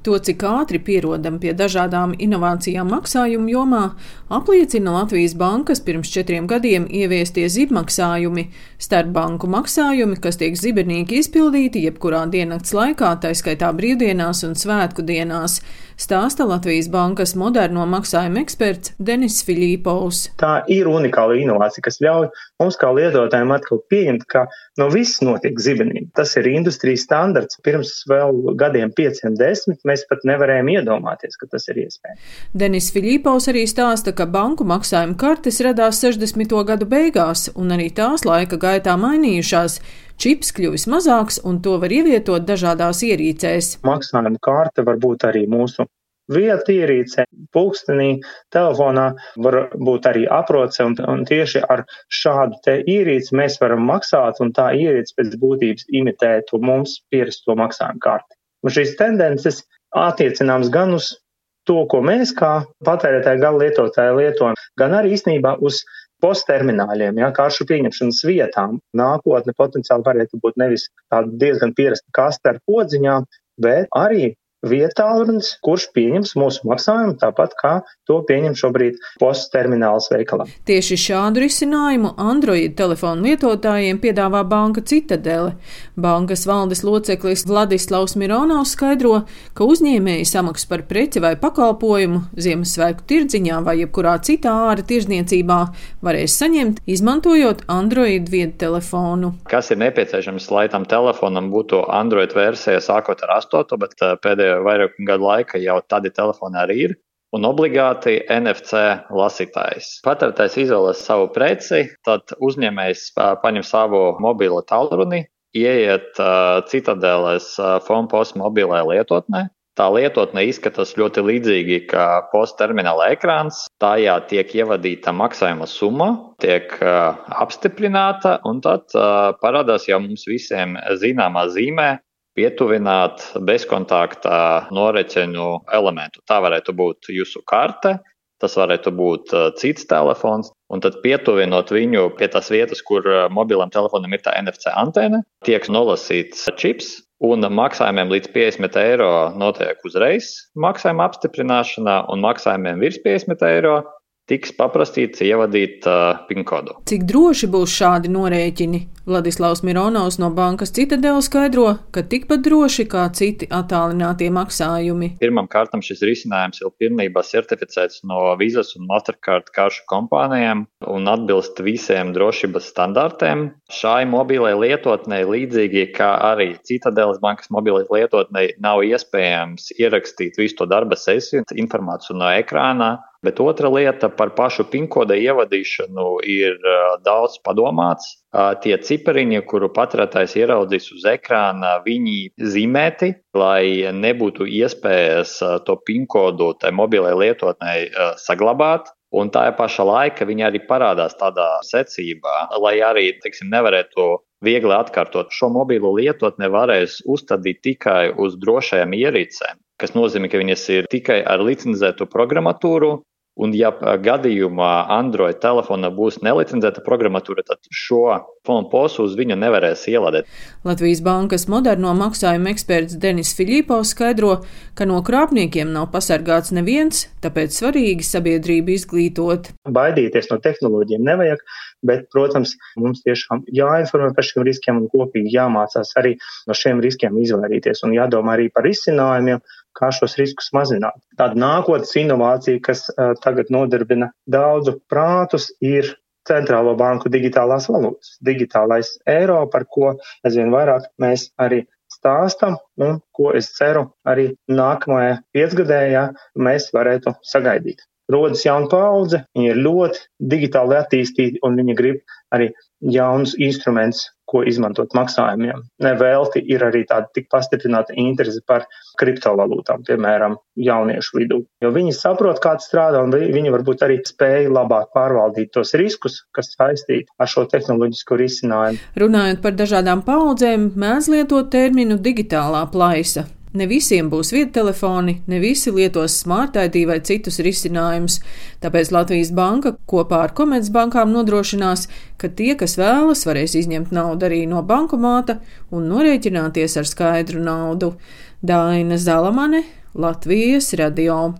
To, cik ātri pierodam pie dažādām inovācijām maksājumu jomā, apliecina Latvijas bankas pirms četriem gadiem ieviestie zibmaksājumi, starpbanku maksājumi, kas tiek zibernīgi izpildīti jebkurā diennakts laikā, taiskaitā brīvdienās un svētku dienās, stāsta Latvijas bankas moderno maksājumu eksperts Denis Filipovs. Tā ir unikāla inovācija, kas ļauj mums kā lietotājiem atkal pieņemt, ka no viss notiek zibenīgi. Tas ir industrijas standarts. Pirms vēl gadiem pieciem, desmit mēs pat nevarējām iedomāties, ka tas ir iespējams. Denis Filipovs arī stāsta, ka banku maksājuma kartes radās 60. gadu beigās, un arī tās laika gaitā mainījušās. Čips kļuvis mazāks, un to var ievietot dažādās ierīcēs. Maksājuma karte var būt arī mūsu vieta ierīcē, pulkstenī, telefonā, var būt arī aproce, un, un tieši ar šādu te ierīci mēs varam maksāt, un tā ierīce pēc būtības imitē to mums pierasto maksājumu karti. Un šīs tendences attiecināms gan uz to, ko mēs kā patērētāji gala lietotāji lietojam, gan arī īstenībā uz posttermināļiem, ja, karšu pieņemšanas vietām. Nākotne potenciāli varētu būt nevis tāda diezgan pierasta kaste ar podziņām, bet arī vietālrunis, kurš pieņems mūsu maksājumu tāpat kā to pieņem šobrīd postas termināls veikalā. Tieši šādu risinājumu Android telefonu lietotājiem piedāvā banka Citadele. Bankas valdes loceklis Vladislavs Mironovs skaidro, ka uzņēmēji samaksas par preci vai pakalpojumu Ziemassvētku tirdziņā vai jebkurā citā āra tirzniecībā varēs saņemt, izmantojot Android vietu telefonu. Kas ir nepieciešams, lai tam telefonam būtu Android versija sākot ar 8, bet eh, pēdējā vairāk gadu laika jau tādi telefoni arī ir. Un obligāti NFC lasītājs. Patērētājs izvēlas savu preci, tad uzņēmējs paņem savu mobilo tālruni, ieiet uh, citadēlēs uh, Fonpost mobilē lietotnē. Tā lietotne izskatās ļoti līdzīgi kā posta termināla ekrāns. Tajā tiek ievadīta maksājuma summa, tiek uh, apstiprināta, un tad uh, parādās jau mums visiem zināmā zīmē pietuvināt bezkontaktā noreķeņu elementu. Tā varētu būt jūsu karte, tas varētu būt uh, cits telefons, un tad pietuvinot viņu pie tās vietas, kur uh, mobilam telefonam ir tā NFC antena, tiek nolasīts čips, un maksājumiem līdz 50 eiro notiek uzreiz maksājuma apstiprināšanā, un maksājumiem virs 50 eiro tiks paprastīts ievadīt uh, PIN kodu. Cik droši būs šādi norēķini? Vladislavs Mironovs no bankas Citadela skaidro, ka tikpat droši kā citi attālinātie maksājumi. Pirmkārt, šis risinājums ir pilnībā certificēts no Vizas un Mastercard karšu kompānijām un atbilst visiem drošības standartiem. Šai mobilai lietotnei, līdzīgi kā arī Citadelas bankas mobilai lietotnei, nav iespējams ierakstīt visu to darba sesiju informāciju no ekrāna Bet otra lieta par pašu pinkoda ievadīšanu ir daudz padomāts. Tie cipariņi, kuru patērētājs ieraudzīs uz ekrāna, viņi zīmēti, lai nebūtu iespējas to pinkodu tai mobilai lietotnei saglabāt. Un tā pašā laikā viņi arī parādās tādā secībā, lai arī, teiksim, nevarētu viegli atkārtot. Šo mobilo lietotni varēs uzstādīt tikai uz drošajām ierīcēm, kas nozīmē, ka viņas ir tikai ar licencētu programmatūru, Un, ja gadījumā Android telefonā būs nelicenzēta programmatūra, tad šo fonu posu uz viņu nevarēs ielādēt. Latvijas bankas moderno maksājumu eksperts Denis Filipovs skaidro, ka no krāpniekiem nav pasargāts neviens, tāpēc svarīgi sabiedrību izglītot. Baidīties no tehnoloģiem nevajag, bet, protams, mums tiešām jāinformē par šiem riskiem un kopīgi jāmācās arī no šiem riskiem izvairīties un jādomā arī par izcinājumiem kā šos riskus mazināt. Tāda nākotnes inovācija, kas tagad nodarbina daudzu prātus, ir centrālo banku digitālās valūtas, digitālais eiro, par ko aizvien vairāk mēs arī stāstam un ko es ceru arī nākamajā piecgadējā mēs varētu sagaidīt rodas jauna paudze, viņi ir ļoti digitāli attīstīti un viņi grib arī jaunus instrumentus, ko izmantot maksājumiem. Nevelti ir arī tāda tik pastiprināta interese par kriptovalūtām, piemēram, jauniešu vidū. Jo viņi saprot, kā tas strādā, un viņi varbūt arī spēja labāk pārvaldīt tos riskus, kas saistīti ar šo tehnoloģisko risinājumu. Runājot par dažādām paudzēm, mēdz lietot terminu digitālā plaisa. Ne visiem būs viedtelefoni, ne visi lietos smart ID vai citus risinājumus, tāpēc Latvijas banka kopā ar Komercbankām nodrošinās, ka tie, kas vēlas, varēs izņemt naudu arī no bankomāta un norēķināties ar skaidru naudu. Daina Zalamane, Latvijas radio.